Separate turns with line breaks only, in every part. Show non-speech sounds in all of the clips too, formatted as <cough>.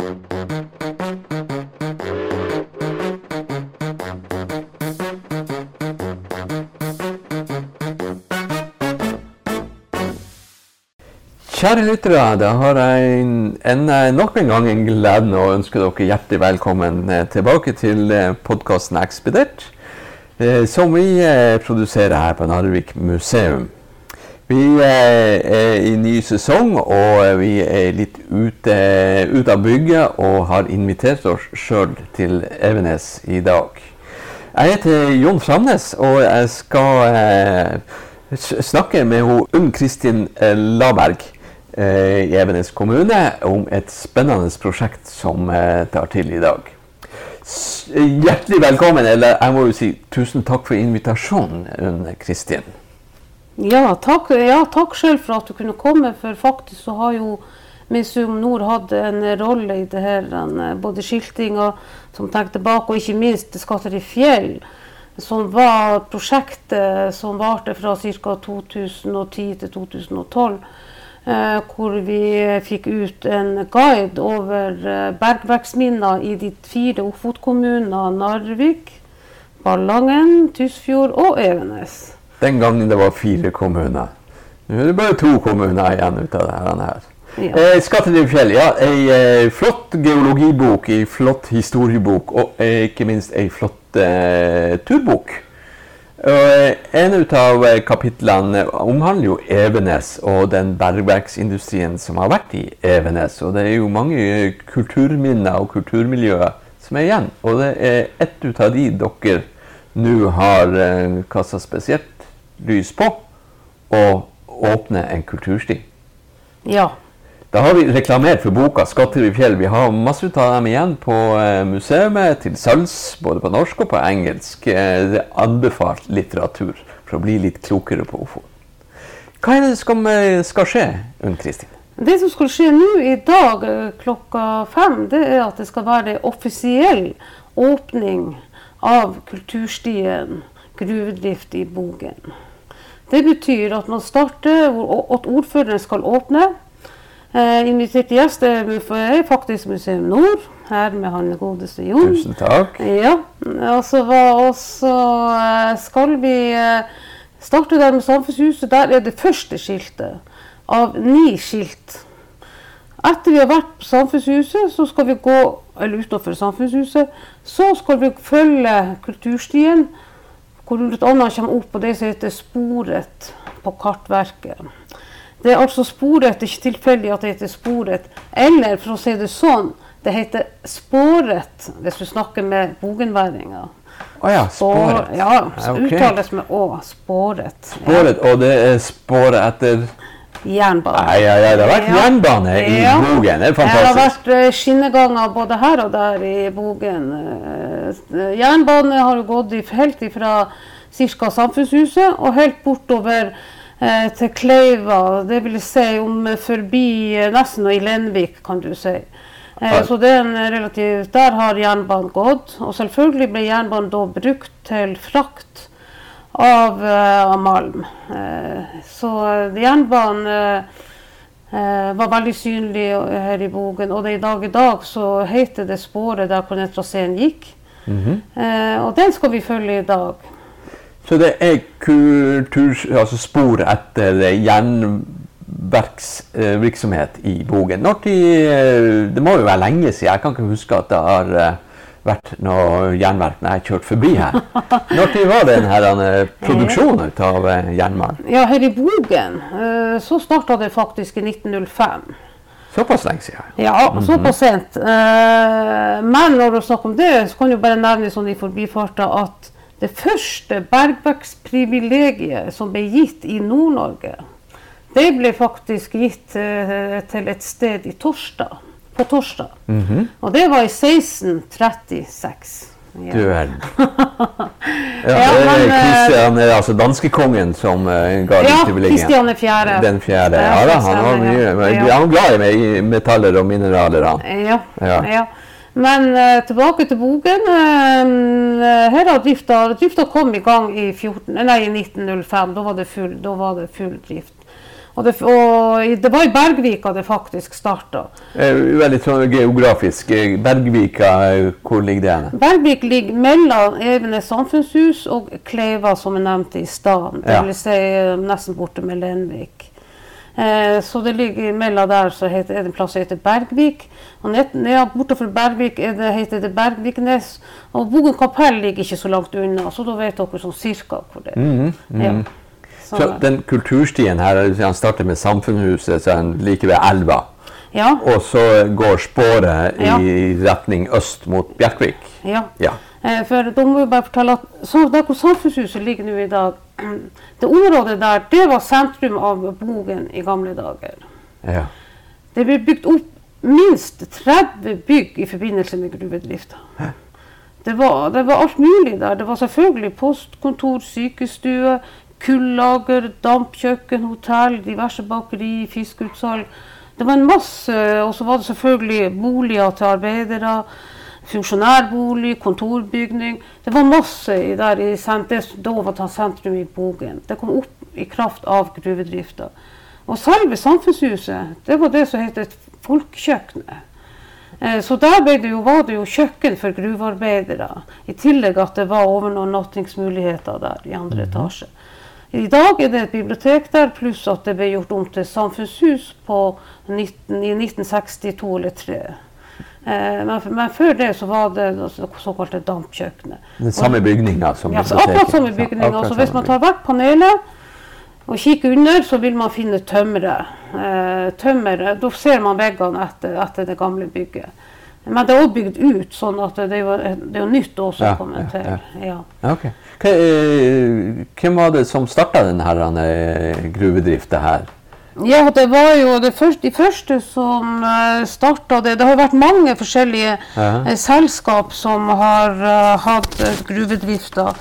Kjære lyttere, da har jeg en, en, nok en gang en gleden å ønske dere hjertelig velkommen eh, tilbake til podkasten Ekspedert, eh, som vi eh, produserer her på Narvik museum. Vi er i ny sesong, og vi er litt ute, ute av bygget og har invitert oss sjøl til Evenes i dag. Jeg heter Jon Framnes, og jeg skal snakke med Unn Kristin Laberg Eh, i Evenes kommune om et spennende prosjekt som eh, tar til i dag. Hjertelig velkommen, eller jeg må jo si tusen takk for invitasjonen, Kristin.
Ja, takk, ja, takk selv for at du kunne komme, for faktisk så har jo Museum Nord hatt en rolle i det her, eh, både skiltinga som tenkte tilbake, og ikke minst Skatter i fjell, som var prosjektet som varte fra ca. 2010 til 2012 Eh, hvor vi fikk ut en guide over eh, bergverksminner i de fire Ofotkommunene Narvik, Ballangen, Tysfjord og Evenes.
Den gangen det var fire kommuner. Nå er det bare to kommuner igjen ut av dette her. Ja. Eh, Skattedyrfjell, ja. Ei eh, flott geologibok, ei flott historiebok og eh, ikke minst ei flott eh, turbok. Eh, en av eh, kapitlene omhandler jo Evenes og den bergverksindustrien som har vært i Evenes. Og det er jo mange kulturminner og kulturmiljøer som er igjen. Og det er ett av de dere nå har eh, kasta spesielt lys på, og åpne en kultursti.
Ja.
Da har vi reklamert for boka 'Skatter i fjell'. Vi har masse av dem igjen på uh, museet til salgs, både på norsk og på engelsk. Uh, det er anbefalt litteratur for å bli litt klokere på Ofoten. Hva er det som uh, skal skje, Unn Kristin?
Det som skal skje nå i dag klokka fem, det er at det skal være offisiell åpning av kulturstien gruvedrift i Bogen. Det betyr at man starter, at ordføreren skal åpne. Eh, inviterte gjest er faktisk Museum Nord, her med han godeste Jon.
Tusen takk.
Ja, og så eh, skal vi eh, starte der med Samfunnshuset. Der er det første skiltet av ni skilt. Etter vi har vært på Samfunnshuset, så skal vi gå eller utenfor Samfunnshuset, så skal vi følge kulturstien, hvor annet kommer opp på det som heter Sporet på Kartverket. Det er altså sporet, det er ikke tilfeldig at det heter sporet. Eller for å si det sånn, det heter spåret hvis du snakker med bogenværinger.
Å oh ja, spåret.
ja, okay. uttales med å. Spåret.
Spåret, ja. Og det er spåret etter
Jernbane.
Nei, ja, ja, det har vært ja. jernbane i ja. Bogen. Det er fantastisk.
Det har vært uh, skinneganger både her og der i Bogen. Uh, jernbane har gått helt ifra ca. Samfunnshuset og helt bortover eh, til Kleiva, det vil si om forbi eh, nesten og i Lenvik, kan du si. Eh, så det er en relativ, Der har jernbanen gått. Og selvfølgelig ble jernbanen da brukt til frakt av, av malm. så jernbanen var veldig synlig her i Bogen. Og det i dag i dag så heter det sporet der hvor den traseen gikk. Mm -hmm. og den skal vi følge i dag.
Så det er kultur, altså spor etter jernverksvirksomhet i Bogen. Når de, eh, det må jo være lenge siden. Jeg kan ikke huske at det har eh, vært når jeg har kjørt forbi her. Når var det denne produksjonen av eh, jernmalm?
Ja, her i Bogen så starta det faktisk i 1905.
Såpass lenge siden?
Ja, mhm. såpass sent. Men når du snakker om det, så kan du bare nevne sånn i forbifarta at det første bergverksprivilegiet som ble gitt i Nord-Norge, det ble faktisk gitt til et sted i Torstad, på torsdag. Mm -hmm. Og det var i 1636.
Ja. Du verden. <laughs> Ja, det er Kristian, eh, altså danskekongen som uh, ga
ja, Kristian den fjerde.
Den fjerde. Ja, da, han var mye, han var glad i metaller og mineraler. Han.
Ja, ja. Men uh, tilbake til Bogen. Uh, her har drifta, drifta kom i gang i, 14, nei, i 1905. Da var, full, da var, det full, drift. Og det, og det var i Bergvika det faktisk starta.
Eh, Veldig sånn geografisk. Eh, Bergvika, eh, hvor ligger det henne?
Bergvik ligger mellom Evenes samfunnshus og Kleiva, som jeg nevnte i stad. Det
Ja.
vil si nesten borte med Lenvik. Eh, så det ligger mellom der så heter, er det en plass som heter Bergvik. Og ned, bortenfor Bergvik er det, heter det Bergviknes. Og Bogen kapell ligger ikke så langt unna, så da vet dere sånn cirka hvor det er.
Mhm,
Ja. Så,
den kulturstien her, han starter med Samfunnshuset, så er han like ved elva.
ja,
Og så går sporet
Ja.
i retning øst mot Bjerkvik.
ja.
Ja.
Eh, For da må vi bare fortelle at så Der hvor Samfunnshuset ligger nå i dag, det området der, det var sentrum av Bogen i gamle dager.
ja.
Det ble bygd opp minst 30 bygg i forbindelse med gruvedrifta. Det var, det var alt mulig der. Det var selvfølgelig postkontor, sykestue, kullager, dampkjøkken, hotell, diverse bakeri, fiskeutsalg. Det var en masse, og så var det selvfølgelig boliger til arbeidere. Funksjonærbolig, kontorbygning. Det var masse der i det da var sentrum i Bogen. Det kom opp i kraft av gruvedrifta. Og selve samfunnshuset, det var det som het folkekjøkkenet. Eh, Så der det jo, var det jo kjøkken for gruvearbeidere. I tillegg at det var overnattingsmuligheter der i andre etasje. I dag er det et bibliotek der, pluss at det ble gjort om til samfunnshus på 19, i 1962 eller 3. Eh, men, men før det så var det såkalte dampkjøkkenet.
Den samme bygninga som
Ja,
biblioteket.
akkurat samme bygninga.
Akkurat
Altså, hvis man tar vekk panelet og kikker under, så vil man finne tømmeret. Eh, tømmeret, Da ser man veggene etter, etter det gamle bygget. Men det er også bygd ut, sånn at det er jo, det er jo nytt også
Ja,
kommet
ja,
til.
ja.
Ja.
Ja, ok. Hva, eh, hvem var det som starta denne eh, gruvedrifta her?
Ja, det var jo det første, de første som uh, starta det. Det har vært mange forskjellige
Ja.
eh, selskap som har eh, hatt gruvedrifta.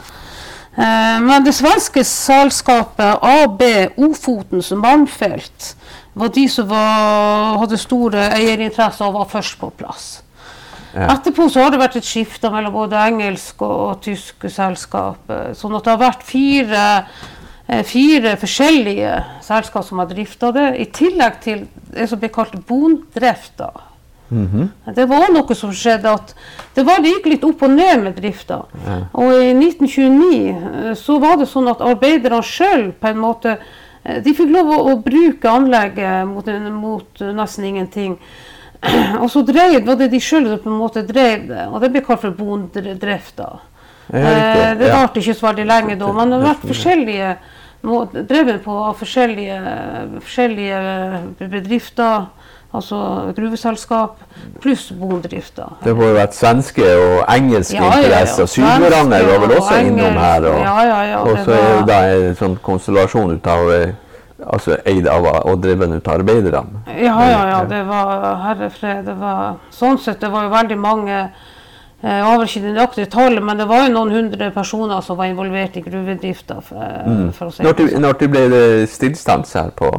Eh, men det svenske selskapet AB Ofotens Malmfelt var de som var, hadde store eierinteresser og var først på plass. Etterpå så har det vært et skifte mellom både engelsk og, og tysk selskap. eh, Sånn at det har vært fire, eh, fire forskjellige selskap som har drifta det, i tillegg til det som ble kalt bondrifta.
Mhm.
Det var noe som skjedde at det var det gikk litt opp og ned med drifta.
Ja.
Og i 1929 eh, så var det sånn at arbeiderne sjøl på en måte De fikk lov å, å bruke anlegget mot, mot nesten ingenting. <clears throat> Og så drev, var det de sjøl som på en måte drev det, og det ble kalt for bonddrifta.
Ja,
Eh,
det
det
Ja.
ikke så veldig lenge da, men det har vært forskjellige drevet på av forskjellige, forskjellige bedrifter, altså gruveselskap, pluss bonddrifter.
Det må jo vært svenske og engelske
ja.
interesser. Sydvaranger var vel også
og
innom her. Og,
Ja, ja, ja,
og så er det da en sånn konstellasjon ut av eh, altså eid av og dreven ut av arbeiderne.
Ja, ja, ja. Det var herre fred. Det var, sånn sett, det var jo veldig mange eh, Jeg har ikke det nøyaktige tallet, men det var jo noen hundre personer som var involvert i gruvedrifta. Eh, si
Når,
det sånn.
når til ble det stillstans her på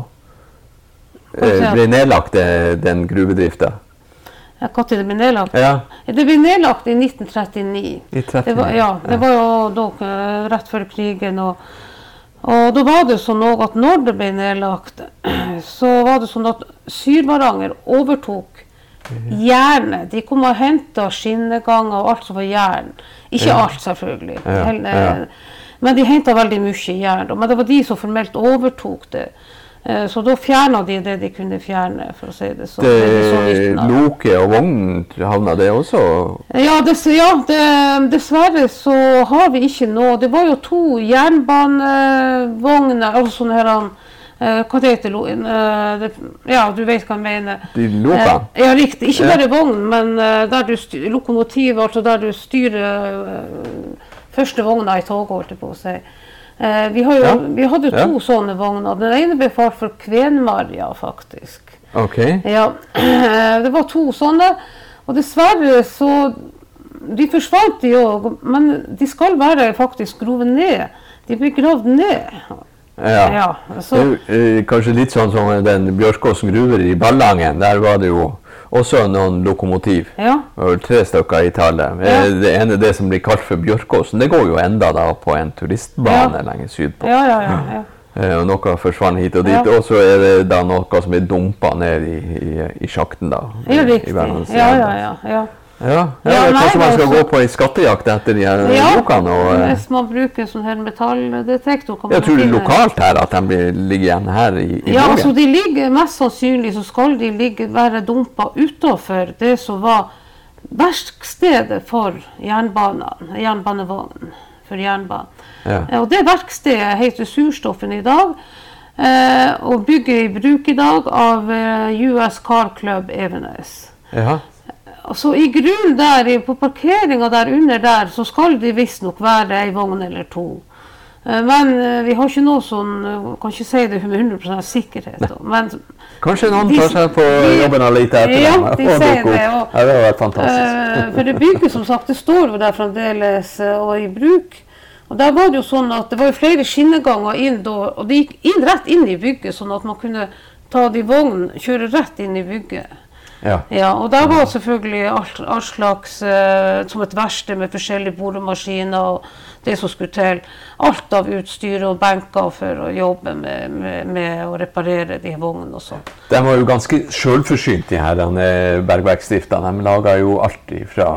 eh, Ble nedlagt eh, den gruvedrifta?
Ja, Når det ble nedlagt?
Ja,
Det ble nedlagt i 1939.
i 39.
Det var, ja, det var jo da, eh, rett før krigen. Og, og da var det sånn at når det ble nedlagt, <clears throat> så var det sånn at Sydvaranger overtok jernet. De kom og henta skinneganger og alt som var jern. Ikke
Ja.
alt, selvfølgelig.
Ja, ja.
Men de henta veldig mye jern. Men det var de som formelt overtok det. Eh, Så da fjerna de det de kunne fjerne, for å si det sånn. Det
loket og vognen havna det også?
Ja, dess, ja det, dessverre så har vi ikke nå. Det var jo to jernbanevogner, altså sånne her eh, Hva det heter eh, det? Ja, du vet hva jeg mener.
De?
Eh, ja, riktig. Ikke bare vogn, men eh, der du styr, lokomotivet, altså der du styrer eh, første vogna i toget, holdt jeg på å si. Eh, vi, har jo,
Ja.
vi hadde
Ja.
to sånne vogner. Den ene ble far for Kvenmarja, faktisk.
Ok.
Ja, <clears throat> det var to sånne. Og dessverre så De forsvant, de òg. Men de skal være faktisk grovet ned. De blir gravd ned.
Ja.
Ja, så,
Det er eh, kanskje litt sånn som den Bjørkåsen gruver i Ballangen. Der var det jo også noen lokomotiv.
ja,
tre stykker i tallet.
Ja.
Eh, Det ene det som blir kalt for Bjørkåsen, det går jo enda da på en turistbane
Ja.
lenger sydpå.
ja, ja, ja. <clears throat>
Eh, og noe forsvant hit og dit. Og så er det da noe som blir dumpa ned i, i, i sjakten, da.
Ja, riktig. Ja, ja, ja. Ja.
Ja, ja,
nei,
kanskje man skal
altså-
gå på en skattejakt etter de her
Ja,
lokene. Og, eh,
hvis man bruker sånn her metalldetektor kan
jeg tror det er lokalt her at de blir, ligger igjen her i, i
Ja,
Norge?
altså de ligger mest sannsynlig så skal de ligge, være dumpa utafor det som var verkstedet for jernbanen, jernbanevognen for jernbanen.
Ja.
Eh, Og det verkstedet heter Surstoffen i dag, eh, og bygger i bruk i dag av eh, US Car Club Evenes.
Ja.
Og Så i grunnen der, på parkeringa der under der, så skal det visstnok være ei vogn eller to. Eh, Men eh, vi har ikke noe sånn eh, Kan ikke si det med 100 sikkerhet. Men
Kanskje noen
De-
tar seg på jobben og leter etter
Ja,
dem
de sier det, og-
Ja, det har vært fantastisk.
For det bygget som sagt, det står jo der fremdeles og i bruk. Og der var det jo sånn at det var jo flere skinneganger inn og det gikk inn, rett inn i bygget, sånn at man kunne ta det i vogn, kjøre rett inn i bygget.
Ja.
Ja, og der var selvfølgelig alt, alt slags, eh, som et verksted med forskjellige boremaskiner og det som skulle til. Alt av utstyr og benker for å jobbe med, med, med å reparere de vognene og sånn.
De var jo ganske sjølforsynt, de her bergverksdriftene. De laga jo alt fra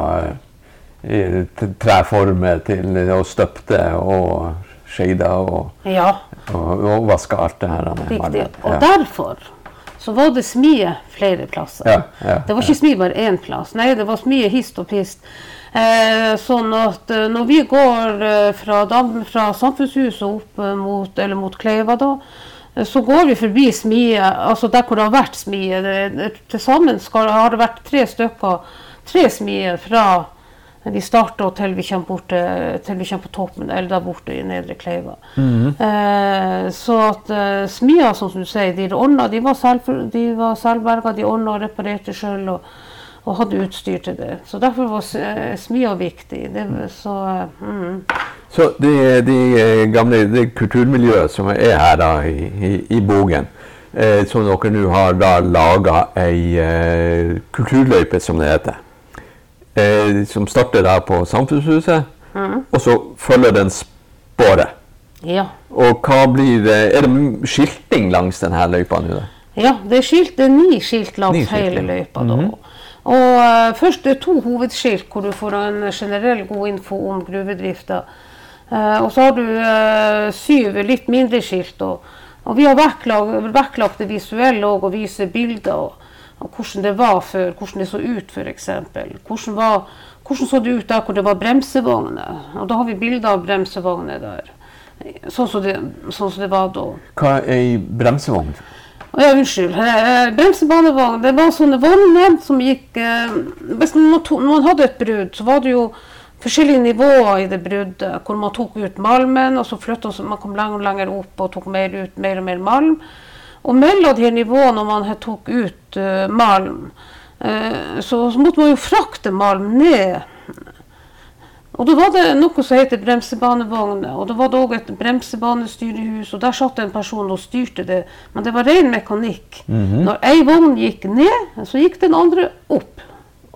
eh, treformer til å støpte og skeida og,
Ja,
og, og vaska alt det her.
riktig. Og derfor så var det smie flere plasser.
Ja, ja,
Det var ikke smie bare én plass, nei, det var smie hist og pist. Eh, sånn at eh, når vi går eh, fra, fra Samfunnshuset opp eh, mot, eller mot Kleiva, da, så går vi forbi smie, altså der hvor det har vært smie. Til sammen har det vært tre stykker, tre smier fra vi starter til vi kommer, bort til, vi kommer på toppen, eller der borte i Nedre Kleiva. eh, så at eh, smia, som du sier, de ordna, de var, selv, de var selvberga, de ordna og reparerte sjøl og, og hadde utstyr til det. Så derfor var eh, smia viktig. Det, så, eh, mm.
Så de, de eh, gamle det kulturmiljøet som er her da, i, i, i Bogen, eh, som dere nå har laga ei kulturløype, som det heter, eh, som starter der på Samfunnshuset, og så følger den sporet.
ja.
Og hva blir Er det skilting langs denne løypa nå?
Ja, det er, skilt, det er ni skilt langs
Ni
hele løypa. Mm da. Og uh, Først det er to hovedskilt hvor du får en generell god info om gruvedrifta. Uh, og så har du uh, syv litt mindre skilt. Og, og vi har vektlagt, vektlagt det visuelle og viser bilder og, og hvordan det var før, hvordan det så ut f.eks. Hvordan, var- hvordan så det ut der hvor det var bremsevogner. Og da har vi bilder av bremsevogner der. Sånn som det, sånn som det var da.
Hva er ei bremsevogn?
Å Ja, unnskyld. Eh, Bremsebanevogn. Det var sånne vogner som gikk eh, Hvis noen hadde et brudd, så var det jo forskjellige nivåer i det bruddet. Hvor man tok ut malmen, og så flytta man kom lenger og lenger opp og tok mer ut mer og mer malm. Og mellom de nivåene når man tok ut uh, malm, uh, så, så måtte man jo frakte malm ned. Og da var det noe som heter bremsebanevogner, og da var det òg et bremsebanestyrehus, og der satt en person og styrte det, men det var ren mekanikk. Når ei vogn gikk ned, så gikk den andre opp.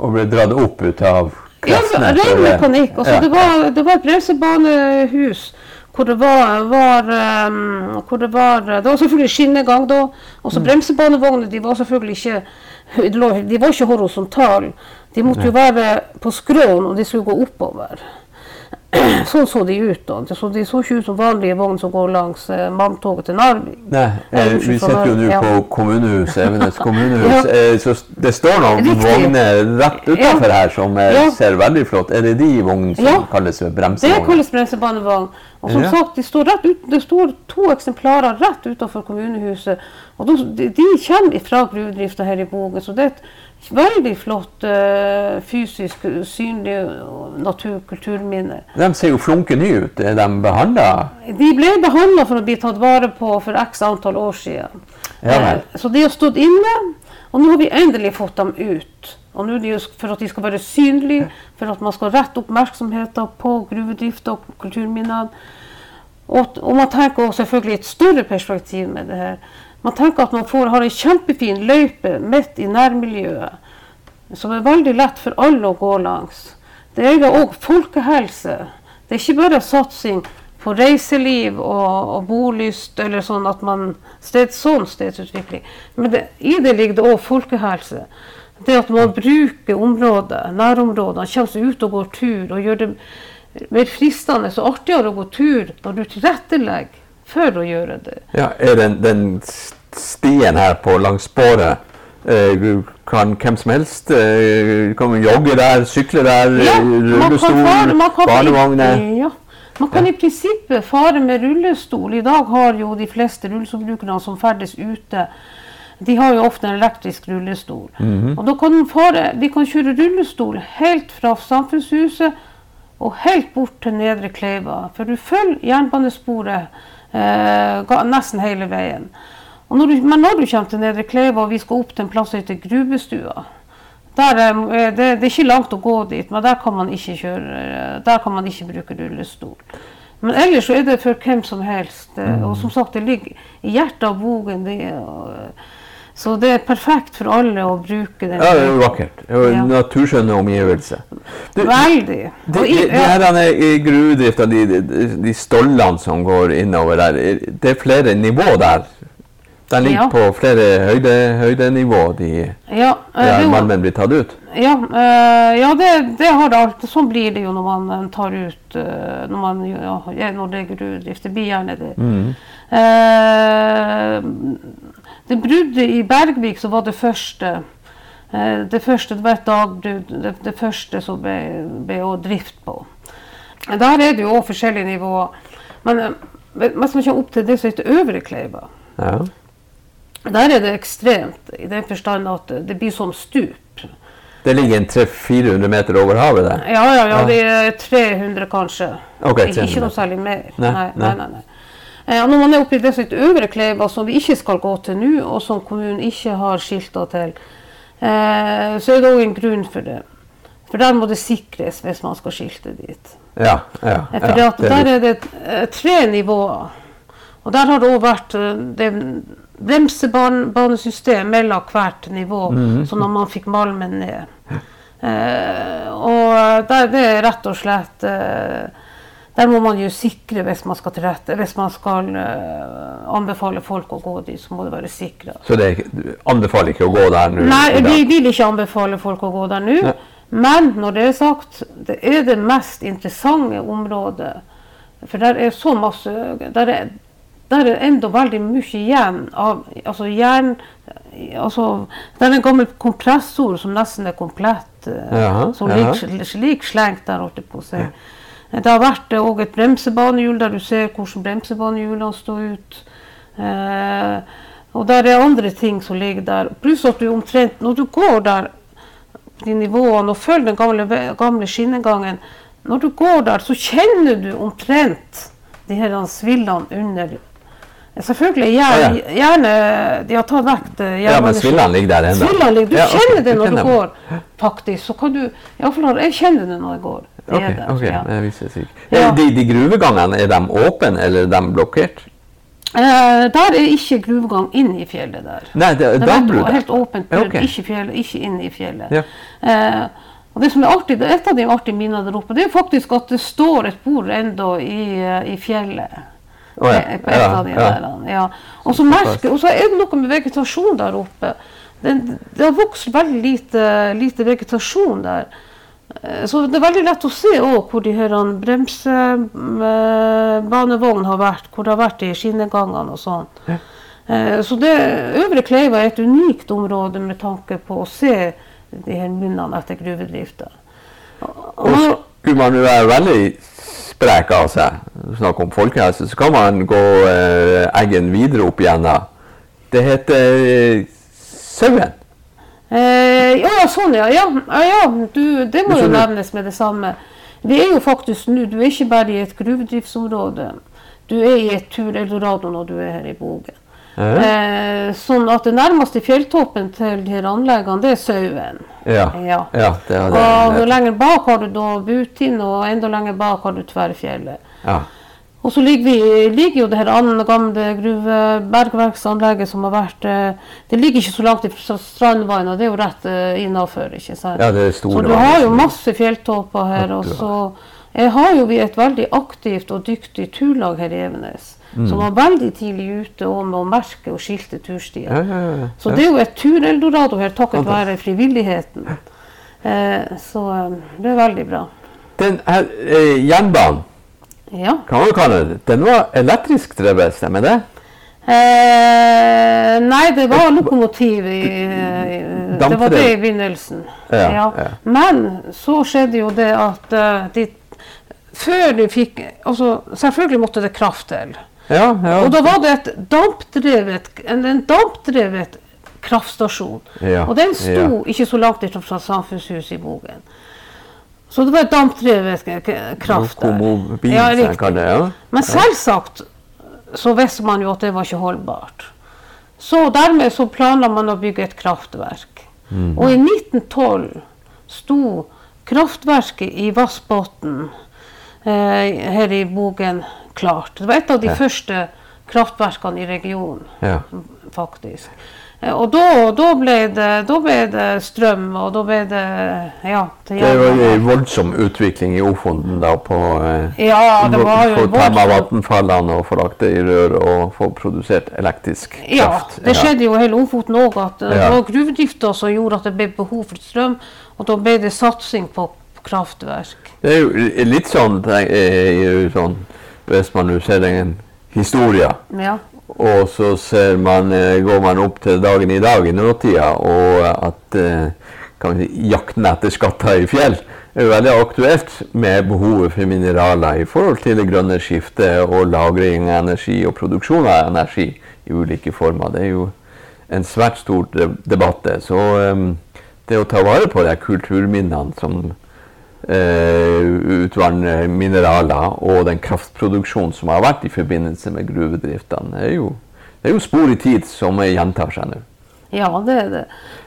Og ble dratt opp ut av
Ja,
kreftene?
ren mekanikk. Altså,
Ja.
det, var, det var et bremsebanehus hvor det var, var, um, hvor det var Det var selvfølgelig skinnegang da. Og så bremsebanevogner de var selvfølgelig ikke de var ikke horisontale. De måtte jo være på skråen, og de skulle gå oppover. <clears throat> Sånn så de ut. da. De så ikke ut som vanlige vogner som går langs eh, malmtoget til Narvik.
Nei, eh, vi sitter jo nå
Ja.
på kommunehuset, Evenes <laughs> kommunehus.
Ja.
eh, så det står noen
Riktig.
vogner rett utenfor her som eh,
Ja.
ser veldig flott Er det de vognene som
Ja.
kalles
Det kalles bremsebanevogn. Og som
Ja.
sagt, de står rett ut, det står to eksemplarer rett utenfor kommunehuset. Og de, de, de kommer fra gruvedrifta her i Bogen, så det er et veldig flott uh, fysisk synlig natur-kulturminne.
De ser jo flunke nye ut. Er de behandla?
De ble behandla for å bli tatt vare på for x antall år siden.
Ja.
Eh, Så de har stått inne, og nå har vi endelig fått dem ut. Og nå er det jo for at de skal være synlige, for at man skal rette oppmerksomheten på gruvedrifta og kulturminnene. Og, og man tenker også selvfølgelig et større perspektiv med det her. Man tenker at man får, har en kjempefin løype midt i nærmiljøet, som er veldig lett for alle å gå langs. Det er òg folkehelse. Det er ikke bare satsing på reiseliv og, og bolyst, eller sånn at man sted, Sånn stedsutvikling. Men det, i det ligger det òg folkehelse. Det at man bruker området, nærområdene, kommer seg ut og går tur og gjør det mer fristende og artigere å gå tur når du tilrettelegger for å gjøre det.
Ja, Er den, den stien her på langs båret eh, kan hvem som helst eh, kan jogge der, sykle der,
Ja, kan
rullestol,
fare- man kan-
barnevogner?
Ja. Man kan i prinsippet fare med rullestol. I dag har jo de fleste rullestolbrukerne som ferdes ute, de har jo ofte en elektrisk rullestol. Og da kan de, fare, de kan kjøre rullestol helt fra Samfunnshuset og helt bort til Nedre Kleiva. For du følger jernbanesporet eh, nesten hele veien. Når du, men når du kommer til Nedre Kleiva og vi skal opp til en plass som heter Gruvestua, der er, eh, det, det er ikke langt å gå dit, men der kan man ikke kjøre, eh, der kan man ikke bruke rullestol. Men ellers så er det for hvem som helst. eh, Og som sagt, det ligger i hjertet av Bogen. Det, så det er perfekt for alle å bruke den.
Ja, det er vakkert. Det er
Ja.
Naturskjønne omgivelser.
Veldig.
De,
Og
de,
i-
de eh, gruvedrifta, de, de, de stollene som går innover der, er- det er flere nivå der. De ligger
Ja.
på flere høyde, høydenivå, de
Ja, eh, er
der malmen blir tatt ut.
Ja, eh, ja det, det har det alltid. Sånn blir det jo når man eh, tar ut Når, man, ja, når det er gruvedrift. Det blir gjerne det.
Mm.
Eh, det bruddet i Bergvik som var det første Det første, det var et dagbrudd. Det, det første som ble, ble drift på. Der er det jo òg forskjellige nivåer. Men hvis man kommer opp til det som heter Øvre Kleiva,
Ja.
Der er det ekstremt. I den forstand at det blir som stup.
Det ligger en 300-400 meter over havet der.
Ja, ja, ja,
Ja.
det er 300 kanskje.
Okay,
ikke,
300
ikke noe særlig mer.
Nei,
Nei,
nei.
nei, nei. Eh, når man er oppe i det som Øvre Kleiva, som vi ikke skal gå til nå, og som kommunen ikke har skilta til, eh, så er det òg en grunn for det. For der må det sikres hvis man skal skilte dit.
Ja, ja,
Eh, For
ja, det er
der er det eh, tre nivåer. Og der har det òg vært eh, det bremsebanesystem mellom hvert nivå,
Mhm.
sånn at man fikk malmen ned. Eh, og der, det er rett og slett eh, Der må man jo sikre hvis man skal til rette. Hvis man skal eh, anbefale folk å gå dit, så må det være sikra.
Så det, du anbefaler ikke å gå der nå?
Nei, vi vil ikke anbefale folk å gå der nå. Men når det er sagt, det er det mest interessante området. For der er så masse Der er, der er enda veldig mye igjen av altså jern altså, Det er en gammel kompressor som nesten er komplett.
ja,
som
ja.
ligger slik slengt der, holdt jeg på å si. Det har vært òg et bremsebanehjul der du ser hvordan bremsebanehjulene står ut. Eh, og der er andre ting som ligger der. Pluss at du omtrent Når du går der på de nivåene og følger den gamle, gamle skinnegangen Når du går der, så kjenner du omtrent de her svillene under. Selvfølgelig gjerne, gjerne De har tatt vekk.
Ja, men svillene ligger der ennå.
Du
Ja, ok,
kjenner det når du går, faktisk. Så kan du i alle Jeg kjenner det når jeg går. Det
Ok,
er der,
ok,
ja.
Eh, De, de gruvegangene, er de åpne eller er de blokkert?
Eh, der er ikke gruvegang inn i fjellet der.
Nei, det
Det er helt, helt åpent brudd,
Okay.
ikke, fjell, ikke inn i fjellet. Eh, og det som er artig, det Et av de artige minnene der oppe, det er faktisk at det står et bord ennå i, eh, i fjellet.
Å
Eh, På et av de der, ja. Og så merker, og så er det noe med vegetasjon der oppe. Det, det har vokst veldig lite, lite vegetasjon der. Eh, Så det er veldig lett å se også hvor de her bremsebanevognene har vært, hvor det har vært i skinnegangene og sånn. Ja. Så det Øvre Kleiva er et unikt område med tanke på å se de her munnene etter gruvedrifta. Og-
Og skulle man jo være veldig sprek av seg, Snakk om folkehelse, så kan man gå eh, eggen videre opp igjennom. Det heter eh, Sauen.
Eh, ja, sånn ja. Ja, ja, ja du, det må jo nevnes med det samme. Vi er jo faktisk nå, du er ikke bare i et gruvedriftsområde. Du er i et tur eldorado når du er her i Bogen. Eh, sånn at det nærmeste fjelltoppen til de her anleggene, det er Sauen.
Ja.
Ja.
ja, det er
Og
det.
lenger bak har du da Butin, og enda lenger bak har du Tverrfjellet.
Ja.
Og så ligger, vi, ligger jo det her andre gamle gruvebergverksanlegget som har vært eh, Det ligger ikke så langt fra Strandvannet, det er jo rett uh, innafor. ikke sant?
Ja, det er store
så du har jo masse fjelltopper her. og så har jo vi et veldig aktivt og dyktig turlag her i Evenes.
Mm.
Som var veldig tidlig ute med å merke og skilte turstier.
Ja, ja, ja.
Så det er jo et tureldorado her takket være frivilligheten. Eh, så eh, det er veldig bra.
Den her eh, jernbanen,
Ja.
kan man kalle det, den var elektrisk drevet, stemmer det?
Eh, nei, det var lokomotiv i, i Det var det i begynnelsen. Men så skjedde jo det at uh, de Før du fikk altså Selvfølgelig måtte det kraft til.
Ja, ja.
Og da var det et dampdrevet, en, en dampdrevet kraftstasjon.
Ja,
Og den sto ikke så langt fra Samfunnshuset i Bogen. Så det var et dampdrevet kraft der. Ja,
det. Ja.
Men selvsagt så visste man jo at det var ikke holdbart. Så dermed så planla man å bygge et kraftverk.
Mm.
Og i 1912 sto kraftverket i Vassbotn her i Bogen klart. Det var et av de
Ja.
første kraftverkene i regionen,
Ja.
faktisk. Eh, Og da, da, ble det, da ble det strøm, og da ble det Ja. til
Det var en voldsom utvikling i Ofonden da på eh,
Ja, det var jo voldsomt.
vannfallene og få lagt det i rør og få produsert elektrisk kraft.
Ja, det skjedde jo hele Ofoten òg at eh, det var gruvedrifta som gjorde at det ble behov for strøm, og da ble det satsing på kraftverk.
Det er jo litt sånn, eh, sånn Hvis man nå ser en historie,
Ja.
og så ser man, eh, går man opp til dagen i dag i nåtida, og at eh, kan si, jakten etter skatter i fjell er veldig aktuelt med behovet for mineraler i forhold til det grønne skiftet og lagring av energi og produksjon av energi i ulike former. Det er jo en svært stor debatt. Så um, det å ta vare på de kulturminnene som eh, utvanner mineraler og den kraftproduksjonen som har vært i forbindelse med gruvedriftene, jo, det er jo spor i tid som gjentar seg nå.
Ja, det er det.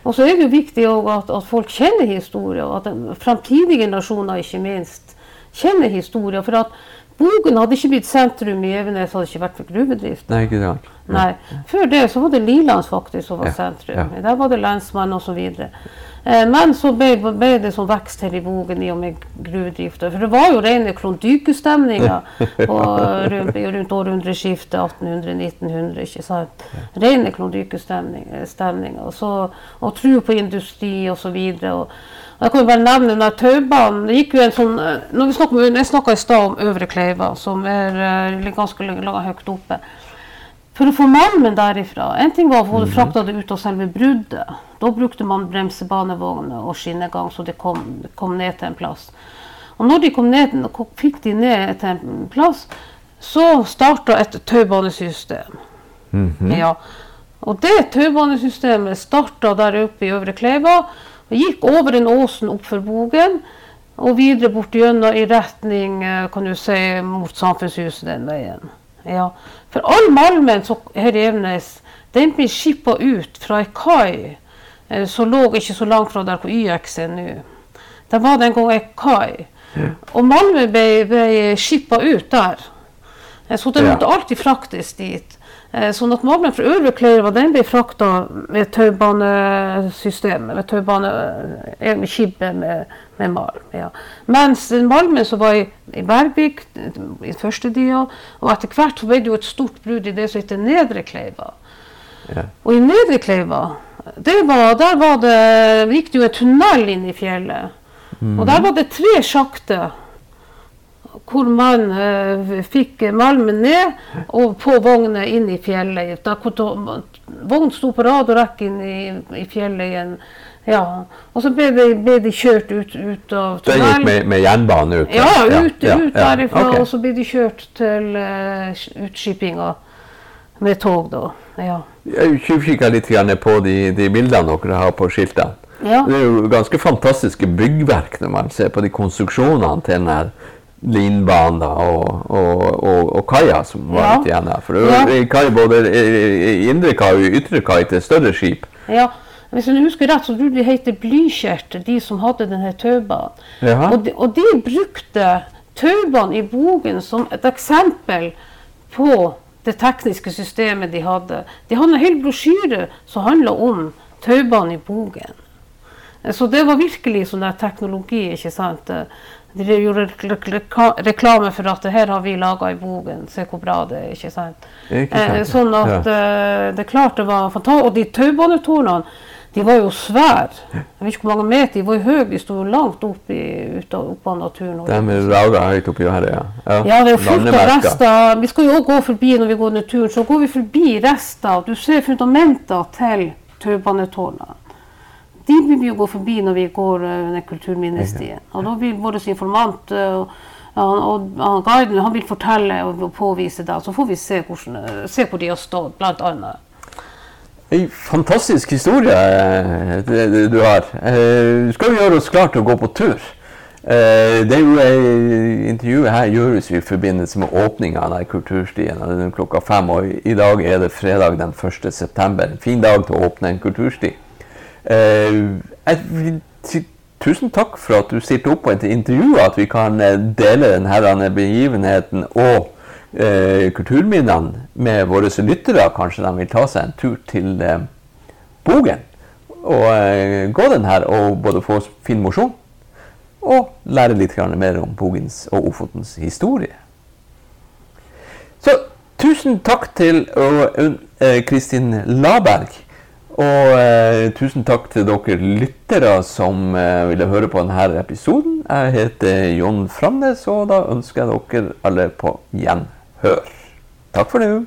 Og så er det jo viktig at, at folk kjenner historien, og at framtidige generasjoner ikke minst kjenner historien. For at Bogen hadde ikke blitt sentrum i Evenes hadde det ikke vært for gruvedrift.
Nei, ikke sant?
Nei. Før det så var det Lilands faktisk som var
Ja,
sentrum.
ja.
Der var det lensmann osv. Eh, men så ble, ble det sånn vekst her i Bogen i og med gruvedrifta. For det var jo rene klondykestemninger <laughs> rundt, rundt århundreskiftet 1800-1900. ikke sant? Rene klondykestemninger. Og, tro på industri osv. Jeg kan jo bare nevne den taubanen. Det gikk jo en sånn, eh, når vi snakker, Jeg snakka i stad om Øvre Kleiva, som er eh, ganske langt høyt oppe. For å få malmen derifra En ting var å få det frakta det ut av selve bruddet. Da brukte man bremsebanevogner og skinnegang så det kom, kom ned til en plass. Og når de kom ned, fikk de ned til en plass, så starta et taubanesystem. Ja. Og det taubanesystemet starta der oppe i Øvre Kleiva. og Gikk over en åsen opp for Bogen og videre bort gjennom i retning eh, kan du si, mot Samfunnshuset den veien. Ja. For all malmen her i Evenes, den blir skippa ut fra ei kai eh, som lå ikke så langt fra der hvor YX er nå. Der var det en gang ei kai. Og malmen ble, ble skippa ut der. Eh, Så det
Ja.
måtte alltid fraktes dit. Eh, Sånn at malmen fra Øvre Kleiva den ble frakta med taubanesystemet. Med taubane, eh, med skibbe med, med malm. Ja. Mens den malmen som var i, i Bergvik eh, i første tida, og etter hvert så ble det jo et stort brudd i det som heter Nedre Kleiva.
Ja.
Og i Nedre Kleiva, det var, der var det, gikk det jo en tunnel inn i fjellet. Og der var det tre sjakter hvor man uh, fikk malmen ned og på vogner inn i fjellet. Da, vogn sto på rad og rekke inn i, i fjellet igjen. Ja. Og så ble de, ble de kjørt ut, ut av
Den gikk med, med jernbane ut?
Ja, ut,
ja,
ut derifra,
Ok.
og så ble de kjørt til uh, utskipinga med tog, da. Ja.
Jeg tjuvkikka litt på de, de bildene dere har på skiltene.
Ja.
Det er jo ganske fantastiske byggverk når man ser på de konstruksjonene til den her linbanen og, og, og, og kaia som var
Ja.
litt igjen her. For det var
Ja.
kai, både indre kai og ytre kai til større skip.
ja. Hvis jeg husker rett, så tror jeg de heter Blykjert, de som hadde denne taubanen. Og, de, og de brukte taubanen i Bogen som et eksempel på det tekniske systemet de hadde. De hadde en hel brosjyre som handla om taubanen i Bogen. Så det var virkelig sånn der teknologi. ikke sant? De gjorde reklame for at det her har vi laga i Bogen, se hvor bra det er. ikke sant?
Ikke sant,
Eh, sånn at
ja.
eh, det er klart det var fantastisk. Og de taubanetårnene, de var jo svære. Jeg vet ikke hvor mange meter, de var høye, de sto langt opp, i, ut av, opp av naturen.
Det med raga høyt oppi her, ja.
Ja, det er fullt av rester. Vi skal jo òg gå forbi når vi går ned turen, så går vi forbi rester. Du ser fundamenter til taubanetårnene. De vil vi jo gå forbi når vi går under ned kulturminnestien. Og da vil vår informant og, han- og han, guiden han vil fortelle og og påvise det. Så får vi se, hvordan, eh, se hvor de har stått, annet.
En fantastisk historie eh, du har. Eh, skal jo gjøre oss klar til å gå på tur. Eh, Det er jo eh, Intervjuet her gjøres i forbindelse med åpninga av kulturstien. Det er klokka fem, og i- i dag er det fredag den 1. september. En fin dag til å åpne en kultursti. Eh, Jeg tusen takk for at du stilte opp på et intervju, at vi kan eh, dele denne begivenheten og eh, kulturminnene med våre lyttere. Kanskje de vil ta seg en tur til Bogen og gå den her og både få fin mosjon og lære litt mer om Bogens og Ofotens historie. Så tusen takk til Kristin Laberg. Og eh, tusen takk til dere lyttere som eh, ville høre på denne episoden. Jeg heter Jon Framnes, og da ønsker jeg dere alle på gjenhør. Takk for nå.